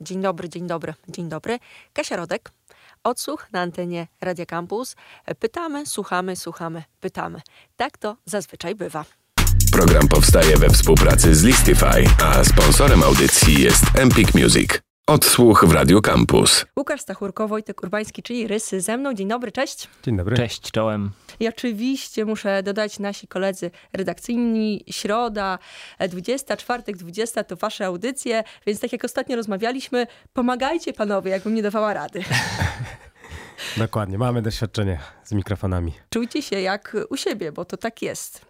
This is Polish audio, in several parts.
Dzień dobry, dzień dobry, dzień dobry. Kasia Rodek, odsłuch na antenie Radia Campus. Pytamy, słuchamy, słuchamy, pytamy. Tak to zazwyczaj bywa. Program powstaje we współpracy z Listify, a sponsorem audycji jest Empik Music. Odsłuch w Radio Campus. Łukasz Stachurko, Wojtek Urbański, czyli Rysy ze mną. Dzień dobry, cześć. Dzień dobry. Cześć, czołem. I oczywiście muszę dodać nasi koledzy redakcyjni, środa, 20, czwartek, 20 to wasze audycje, więc tak jak ostatnio rozmawialiśmy, pomagajcie panowie, jakbym nie dawała rady. Dokładnie, mamy doświadczenie z mikrofonami. Czujcie się jak u siebie, bo to tak jest.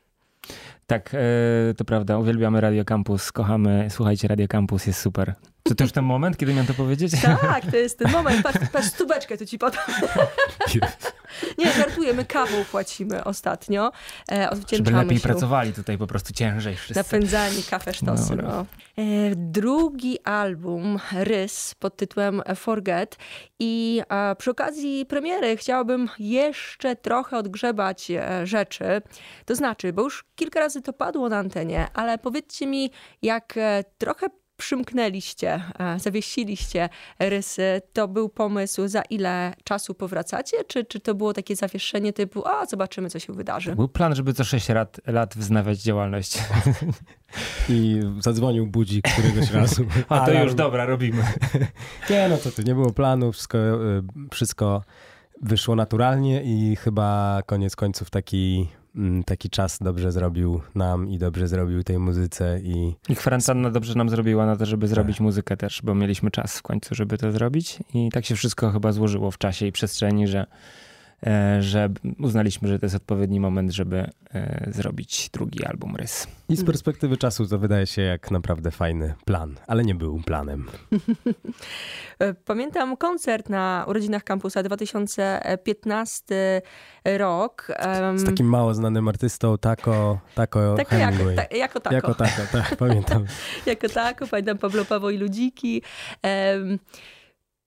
Tak, e, to prawda, uwielbiamy Radio Campus, kochamy, słuchajcie, Radio Campus jest super. To też ten moment, kiedy miałem to powiedzieć? Tak, to jest ten moment. Patrz, patrz stóweczkę tu ci podam. Nie, żartuję, my kawą płacimy ostatnio. E, Żeby lepiej się. pracowali tutaj po prostu ciężej wszyscy. Napędzani kafe sztosy. No. E, drugi album, Rys, pod tytułem Forget. I e, przy okazji premiery chciałabym jeszcze trochę odgrzebać e, rzeczy. To znaczy, bo już kilka razy to padło na antenie, ale powiedzcie mi, jak e, trochę przymknęliście, e, zawiesiliście rysy, to był pomysł, za ile czasu powracacie? Czy, czy to było takie zawieszenie typu, a zobaczymy, co się wydarzy? Był plan, żeby co 6 lat, lat wznawiać działalność. I zadzwonił budzik któregoś razu. a to już dobra, robimy. Nie, no to tu nie było planu, wszystko, e, wszystko wyszło naturalnie i chyba koniec końców taki taki czas dobrze zrobił nam i dobrze zrobił tej muzyce. I, I kwarantanna dobrze nam zrobiła na to, żeby zrobić tak. muzykę też, bo mieliśmy czas w końcu, żeby to zrobić. I tak się wszystko chyba złożyło w czasie i przestrzeni, że że uznaliśmy, że to jest odpowiedni moment, żeby e, zrobić drugi album Rys. I z perspektywy czasu to wydaje się jak naprawdę fajny plan, ale nie był planem. E, pamiętam koncert na urodzinach kampusa 2015 rok. Z takim mało znanym artystą, Taco, taco, taco Hemingway. Jako, ta, jako Taco. Jako Taco, tak, pamiętam. jako Taco, pamiętam Pablo Paweł i Ludziki. Um,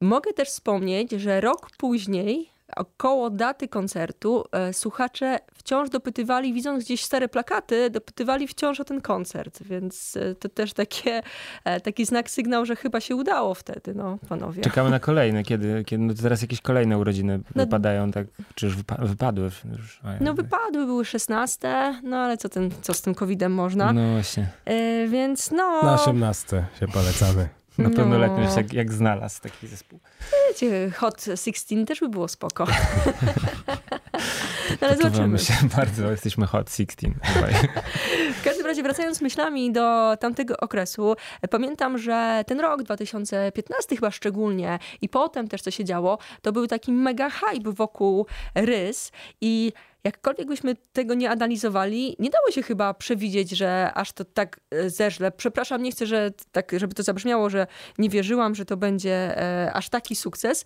mogę też wspomnieć, że rok później około daty koncertu e, słuchacze wciąż dopytywali, widząc gdzieś stare plakaty, dopytywali wciąż o ten koncert, więc e, to też takie, e, taki znak, sygnał, że chyba się udało wtedy, no panowie. Czekamy na kolejne, kiedy, kiedy no teraz jakieś kolejne urodziny no, wypadają, tak, czy już wypa wypadły? Już, no wypadły, były 16, no ale co, ten, co z tym covidem można? No właśnie. E, więc no... Na 18 się polecamy. Na pełnoletność, no. jak, jak znalazł taki zespół. Wiecie, Hot 16 też by było spoko. no, ale zobaczymy. się bardzo, jesteśmy Hot 16. w każdym razie wracając myślami do tamtego okresu, pamiętam, że ten rok 2015 chyba szczególnie i potem też co się działo, to był taki mega hype wokół rys i jakkolwiek byśmy tego nie analizowali, nie dało się chyba przewidzieć, że aż to tak e, zeżle. Przepraszam, nie chcę, że tak, żeby to zabrzmiało, że nie wierzyłam, że to będzie e, aż taki sukces.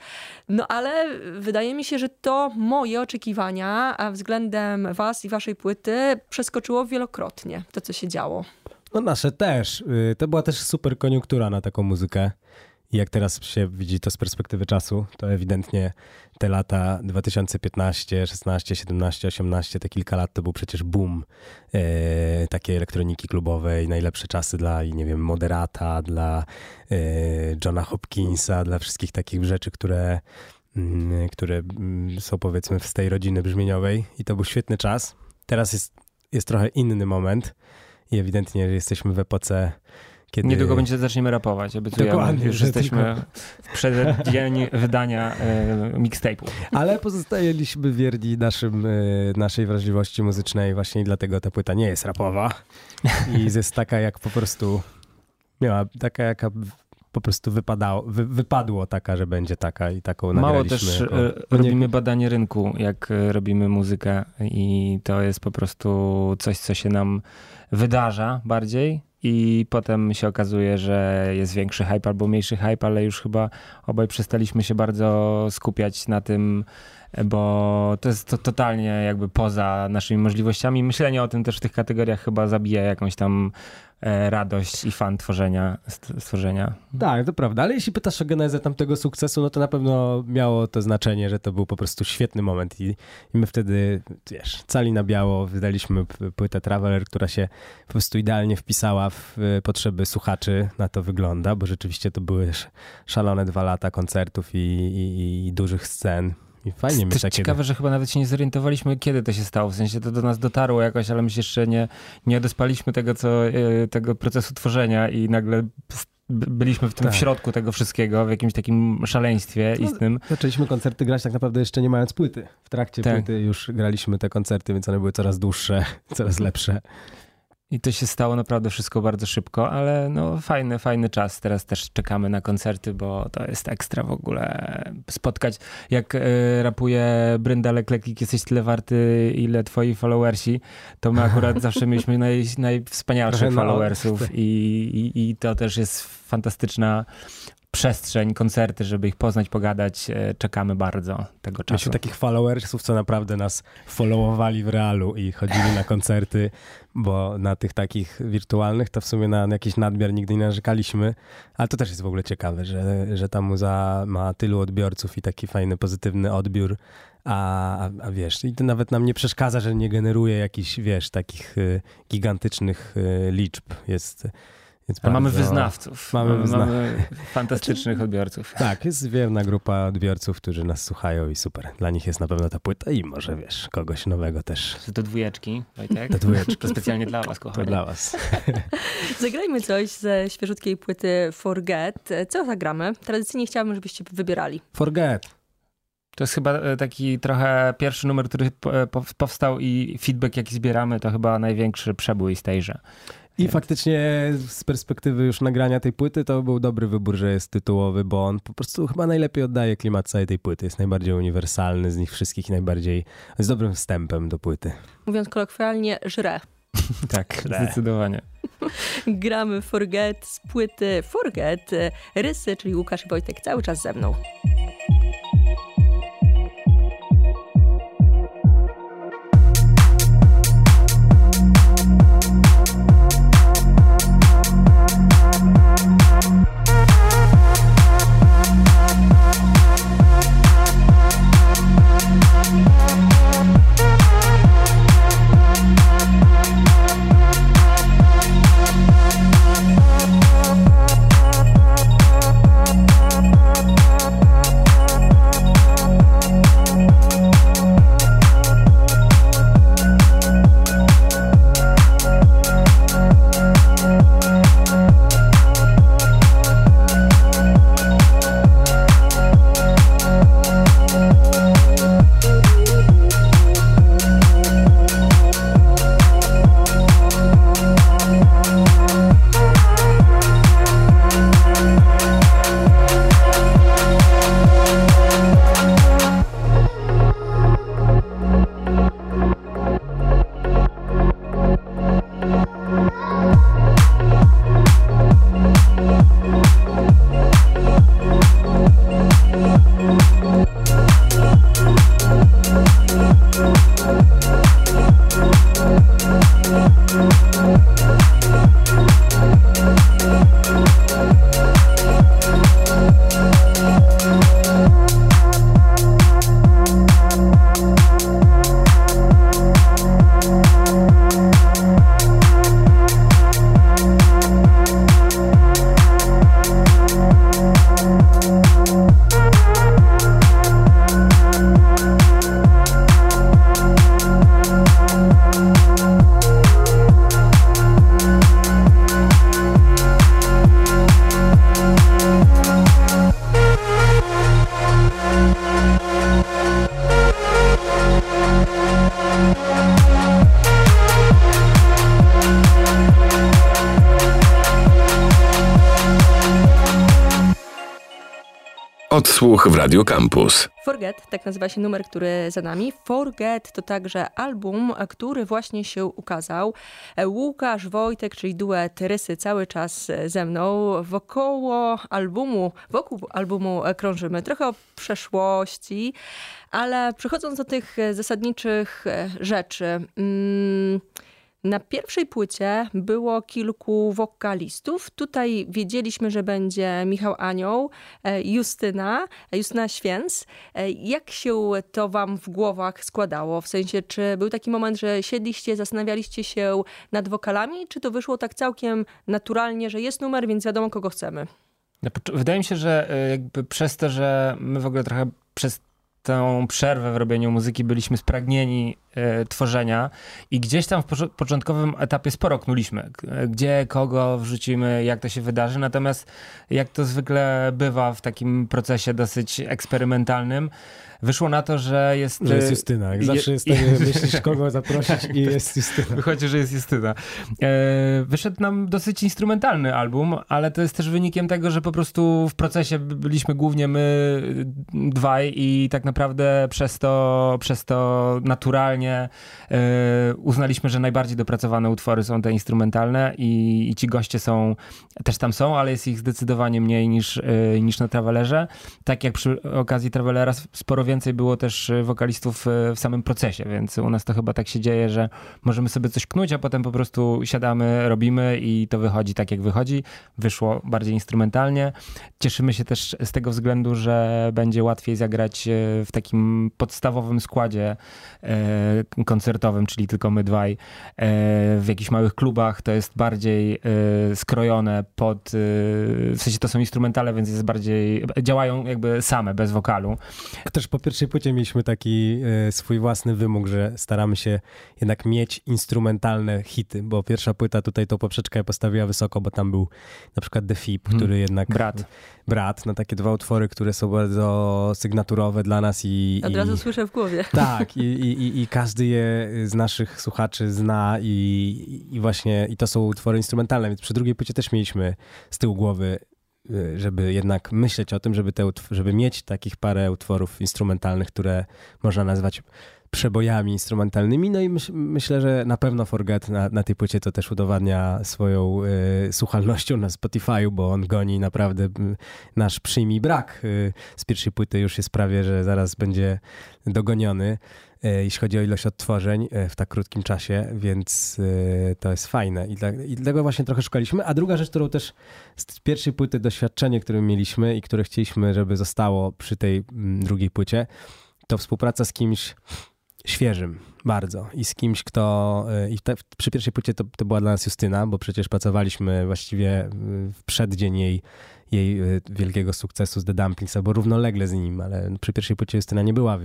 No ale wydaje mi się, że to moje oczekiwania względem was i waszej płyty przeskoczyło wielokrotnie to, co się działo. No nasze też. Y, to była też super koniunktura na taką muzykę. I jak teraz się widzi to z perspektywy czasu, to ewidentnie te lata 2015, 16, 17, 18, te kilka lat to był przecież boom e, takiej elektroniki klubowej, najlepsze czasy dla, nie wiem, Moderata, dla e, Johna Hopkinsa, dla wszystkich takich rzeczy, które, mm, które mm, są powiedzmy z tej rodziny brzmieniowej i to był świetny czas. Teraz jest, jest trochę inny moment i ewidentnie jesteśmy w epoce kiedy... Niedługo będzie zaczniemy rapować, obiecujemy. Dokładnie, Już jesteśmy tylko... w przeddzień wydania e, mixtape'u. Ale pozostajeliśmy wierni naszym, e, naszej wrażliwości muzycznej właśnie i dlatego ta płyta nie jest rapowa. I jest taka jak po prostu miała, taka jaka po prostu wypadało, wy, wypadło taka, że będzie taka i taką Mało też jako... E, robimy badanie rynku, jak e, robimy muzykę i to jest po prostu coś, co się nam wydarza bardziej i potem się okazuje, że jest większy hype albo mniejszy hype, ale już chyba obaj przestaliśmy się bardzo skupiać na tym, bo to jest to totalnie jakby poza naszymi możliwościami. Myślenie o tym też w tych kategoriach chyba zabija jakąś tam e, radość i fan tworzenia, stworzenia. Tak, to prawda, ale jeśli pytasz o genezę tamtego sukcesu, no to na pewno miało to znaczenie, że to był po prostu świetny moment i, i my wtedy, wiesz, cali na biało wydaliśmy płytę Traveler, która się po prostu idealnie wpisała w potrzeby słuchaczy, na to wygląda, bo rzeczywiście to były szalone dwa lata koncertów i, i, i dużych scen, i fajnie mieć takie... Ciekawe, że chyba nawet się nie zorientowaliśmy, kiedy to się stało. W sensie to do nas dotarło jakoś, ale my się jeszcze nie, nie odespaliśmy tego, co, e, tego procesu tworzenia i nagle byliśmy w tym tak. w środku tego wszystkiego, w jakimś takim szaleństwie no, istnym. Zaczęliśmy koncerty grać tak naprawdę jeszcze nie mając płyty. W trakcie tak. płyty już graliśmy te koncerty, więc one były coraz dłuższe, coraz lepsze. I to się stało naprawdę wszystko bardzo szybko, ale no fajny, fajny czas. Teraz też czekamy na koncerty, bo to jest ekstra w ogóle spotkać. Jak y, rapuje Brynda Leklekik, jesteś tyle warty, ile twoi followersi, to my akurat zawsze mieliśmy naj, najwspanialszych followersów i, i, i to też jest fantastyczna przestrzeń, koncerty, żeby ich poznać, pogadać. E, czekamy bardzo tego czasu. Mieliśmy takich followersów, co naprawdę nas followowali w realu i chodzili na koncerty, bo na tych takich wirtualnych to w sumie na, na jakiś nadmiar nigdy nie narzekaliśmy, ale to też jest w ogóle ciekawe, że, że ta muza ma tylu odbiorców i taki fajny, pozytywny odbiór, a, a, a, wiesz, i to nawet nam nie przeszkadza, że nie generuje jakichś, wiesz, takich y, gigantycznych y, liczb. Jest bardzo... Mamy wyznawców. Mamy, wyzna... mamy fantastycznych odbiorców. Tak, jest wierna grupa odbiorców, którzy nas słuchają i super. Dla nich jest na pewno ta płyta i może wiesz, kogoś nowego też. Do dwójeczki, Wojtek? Do dwójeczki. To specjalnie dla was, kochani. To dla was. Zagrajmy coś ze świeżutkiej płyty Forget. Co zagramy? Tradycyjnie chciałabym, żebyście wybierali. Forget. To jest chyba e, taki trochę pierwszy numer, który e, powstał i feedback, jaki zbieramy, to chyba największy przebój z tejże. I faktycznie z perspektywy już nagrania tej płyty to był dobry wybór, że jest tytułowy, bo on po prostu chyba najlepiej oddaje klimat całej tej płyty. Jest najbardziej uniwersalny z nich wszystkich i najbardziej z dobrym wstępem do płyty. Mówiąc kolokwialnie, żre. tak, zdecydowanie. Gramy Forget z płyty Forget. Rysy, czyli Łukasz i Wojtek cały czas ze mną. Odsłuch w Radio Campus. Forget, tak nazywa się numer, który za nami. Forget to także album, który właśnie się ukazał. Łukasz Wojtek, czyli duet Rysy cały czas ze mną. Wokoło albumu, wokół albumu krążymy. Trochę o przeszłości, ale przechodząc do tych zasadniczych rzeczy... Mm, Na pierwszej płycie było kilku wokalistów. Tutaj wiedzieliśmy, że będzie Michał Anioł, e, Justyna, e, Justyna Święc. E, jak się to wam w głowach składało? W sensie, czy był taki moment, że siedliście, zastanawialiście się nad wokalami, czy to wyszło tak całkiem naturalnie, że jest numer, więc wiadomo, kogo chcemy? Wydaje mi się, że jakby przez to, że my w ogóle trochę przez tę przerwę w robieniu muzyki byliśmy spragnieni e, tworzenia i gdzieś tam w początkowym etapie sporo knuliśmy, gdzie, kogo wrzucimy, jak to się wydarzy, natomiast jak to zwykle bywa w takim procesie dosyć eksperymentalnym, wyszło na to, że jest... Że jest Justyna. Jak zawsze jest tak, myślisz, kogo zaprosić i jest Justyna. Wychodzi, że jest Justyna. E, wyszedł nam dosyć instrumentalny album, ale to jest też wynikiem tego, że po prostu w procesie byliśmy głównie my dwaj i tak naprawdę przez to, przez to naturalnie e, uznaliśmy, że najbardziej dopracowane utwory są te instrumentalne i, i ci goście są, też tam są, ale jest ich zdecydowanie mniej niż, e, niż na Travelerze. Tak jak przy okazji Travelera sporo więcej było też e, wokalistów w samym procesie, więc u nas to chyba tak się dzieje, że możemy sobie coś knuć, a potem po prostu siadamy, robimy i to wychodzi tak, jak wychodzi. Wyszło bardziej instrumentalnie. Cieszymy się też z tego względu, że będzie łatwiej zagrać w takim podstawowym składzie koncertowym, czyli tylko my dwaj. W jakichś małych klubach to jest bardziej skrojone pod, w sensie to są instrumentale, więc jest bardziej, działają jakby same, bez wokalu. Też po pierwszej płycie mieliśmy taki e, swój własny wymóg, że staramy się jednak mieć instrumentalne hity, bo pierwsza płyta tutaj to poprzeczkę postawiła wysoko, bo tam był na przykład The Fip, hmm. który jednak... Brat. Brat, no takie dwa utwory, które są bardzo sygnaturowe dla nas i... Od i, razu słyszę w głowie. Tak, i, i, i każdy je z naszych słuchaczy zna i, i właśnie, i to są utwory instrumentalne, więc przy drugiej płycie też mieliśmy z tyłu głowy Y, żeby jednak myśleć o tym, żeby, te, żeby mieć takich parę utworów instrumentalnych, które można nazwać przebojami instrumentalnymi. No i myśl, myślę, że na pewno Forget na, na tej płycie to też udowadnia swoją y, słuchalnością na Spotify'u, bo on goni naprawdę y, nasz przyjmij brak. Y, z pierwszej płyty już jest prawie, że zaraz będzie dogoniony. E, jeśli chodzi o ilość odtworzeń e, w tak krótkim czasie, więc e, to jest fajne i, dla, i dlatego właśnie trochę szukaliśmy. A druga rzecz, którą też z pierwszej płyty doświadczenie, które mieliśmy i które chcieliśmy, żeby zostało przy tej drugiej płycie, to współpraca z kimś świeżym bardzo i z kimś, kto i te, przy pierwszej płycie to, to była dla nas Justyna, bo przecież pracowaliśmy właściwie w przeddzień jej jej e, wielkiego sukcesu z The Dumplings, albo równolegle z nim, ale przy pierwszej płycie Justyna nie była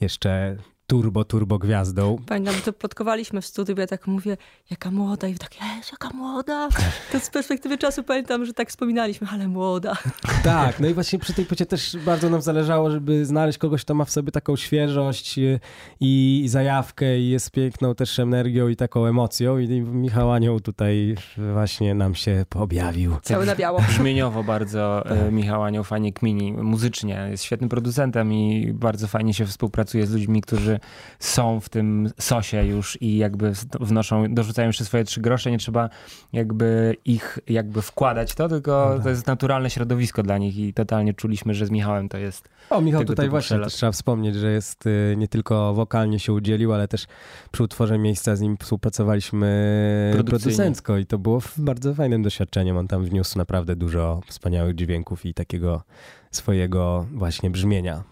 jeszcze turbo, turbo gwiazdą. Pamiętam, to plotkowaliśmy w studiu, ja tak mówię, jaka młoda i tak, jest, jaka młoda. To z perspektywy czasu pamiętam, że tak wspominaliśmy, ale młoda. Tak, no i właśnie przy tej płycie też bardzo nam zależało, żeby znaleźć kogoś, kto ma w sobie taką świeżość i zajawkę i jest piękną też energią i taką emocją i Michał Anioł tutaj właśnie nam się objawił. Cały na biało. Brzmieniowo bardzo e, tak. Michał Anioł fajnie kmini, muzycznie, jest świetnym producentem i bardzo fajnie się współpracuje z ludźmi, którzy są w tym sosie już i jakby wnoszą, dorzucają jeszcze swoje trzy grosze, nie trzeba jakby ich jakby wkładać to, tylko no tak. to jest naturalne środowisko dla nich i totalnie czuliśmy, że z Michałem to jest O, Michał tutaj właśnie trzeba wspomnieć, że jest y, nie tylko wokalnie się udzielił, ale też przy utworze miejsca z nim współpracowaliśmy producencko i to było bardzo fajnym doświadczeniem. On tam wniósł naprawdę dużo wspaniałych dźwięków i takiego swojego właśnie brzmienia.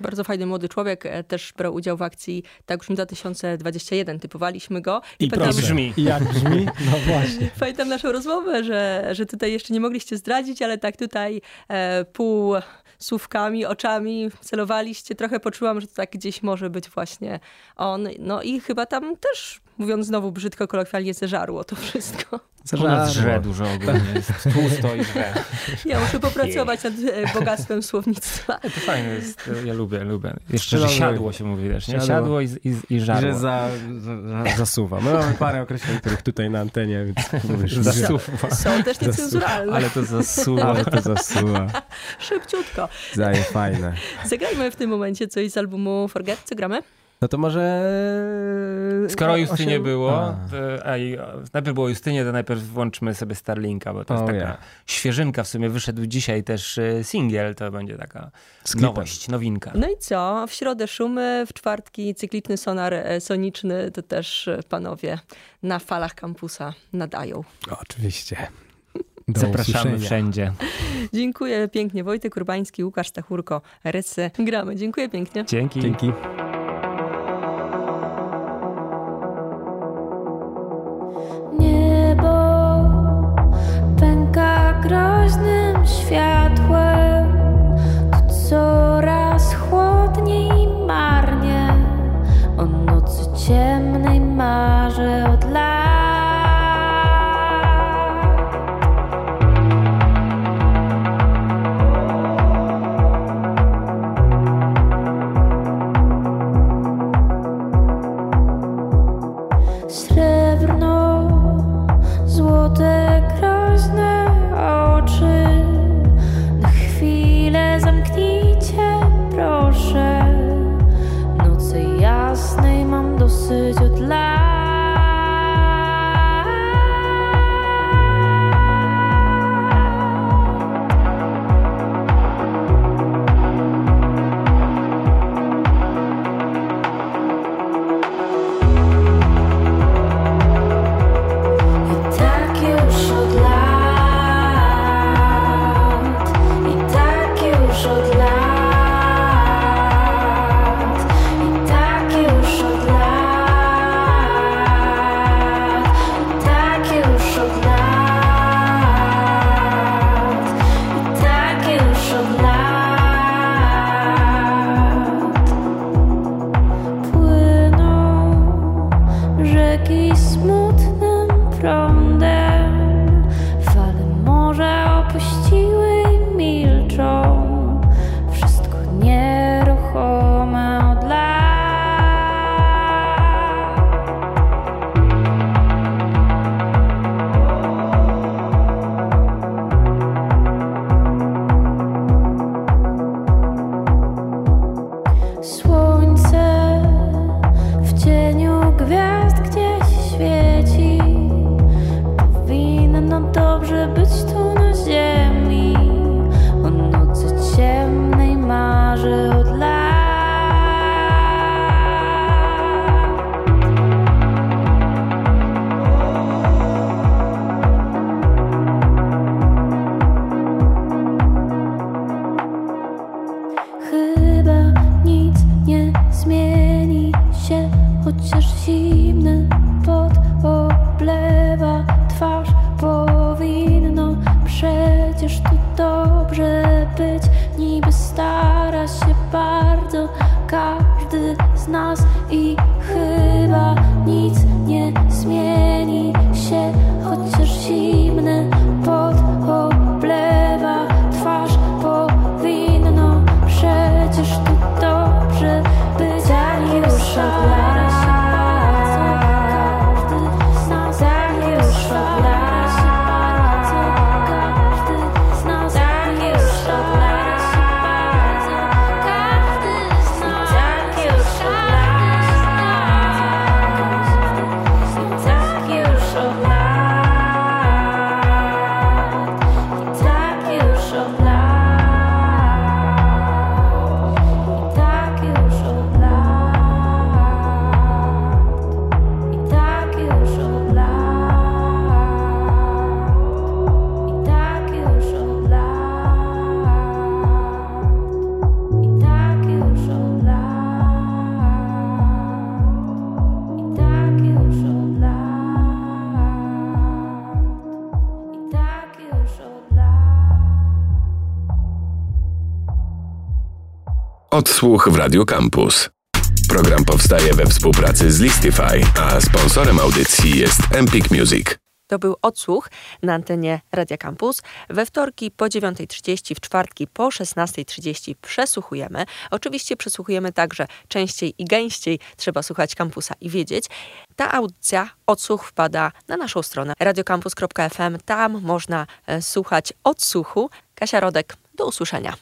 Bardzo fajny młody człowiek, e, też brał udział w akcji Tak Brzmi 2021. Typowaliśmy go. I, I pamiętam, brzmi. Jak brzmi? No właśnie. Pamiętam naszą rozmowę, że, że tutaj jeszcze nie mogliście zdradzić, ale tak tutaj e, pół słówkami, oczami celowaliście. Trochę poczułam, że to tak gdzieś może być właśnie on. No i chyba tam też mówiąc znowu brzydko, kolokwialnie, zeżarło to wszystko. Zeżarło. żre dużo ogólnie, jest tłusto i żre. Ja muszę popracować nad e, bogactwem słownictwa. To fajne jest, ja lubię, lubię. Jeszcze, że siadło się mówi też, nie? Siadło i, i, i żarło. Że za, za, zasuwa. My mamy parę określeń, których tutaj na antenie, więc mówisz, zasuwa. Są też niecenzuralne. Ale to zasuwa. Ale to zasuwa. Szybciutko. Zaje fajne. Zagrajmy w tym momencie coś z albumu Forget. Co gramy? No to może... Skoro Justynie 8... było, to, a i, najpierw było Justynie, to najpierw włączmy sobie Starlinka, bo to jest taka yeah. świeżynka, w sumie wyszedł dzisiaj też e, singiel, to będzie taka nowość, nowinka. No i co? W środę szumy, w czwartki cykliczny sonar e, soniczny, to też e, panowie na falach kampusa nadają. Oczywiście. Do Zapraszamy usłyszenia. wszędzie. Dziękuję pięknie. Wojtek Urbański, Łukasz Stachurko, Rysy. Gramy. Dziękuję pięknie. Dzięki. Dzięki. gwiazd gdzieś świeci. Powinno dobrze być. Us. Odsłuch w Radio Campus. Program powstaje we współpracy z Listify, a sponsorem audycji jest Empik Music. To był odsłuch na antenie Radia Campus. We wtorki po 9.30, w czwartki po 16.30 przesłuchujemy. Oczywiście przesłuchujemy także częściej i gęściej. Trzeba słuchać kampusa i wiedzieć. Ta audycja, odsłuch wpada na naszą stronę radiocampus.fm. Tam można e, słuchać odsłuchu. Kasia Rodek, do usłyszenia.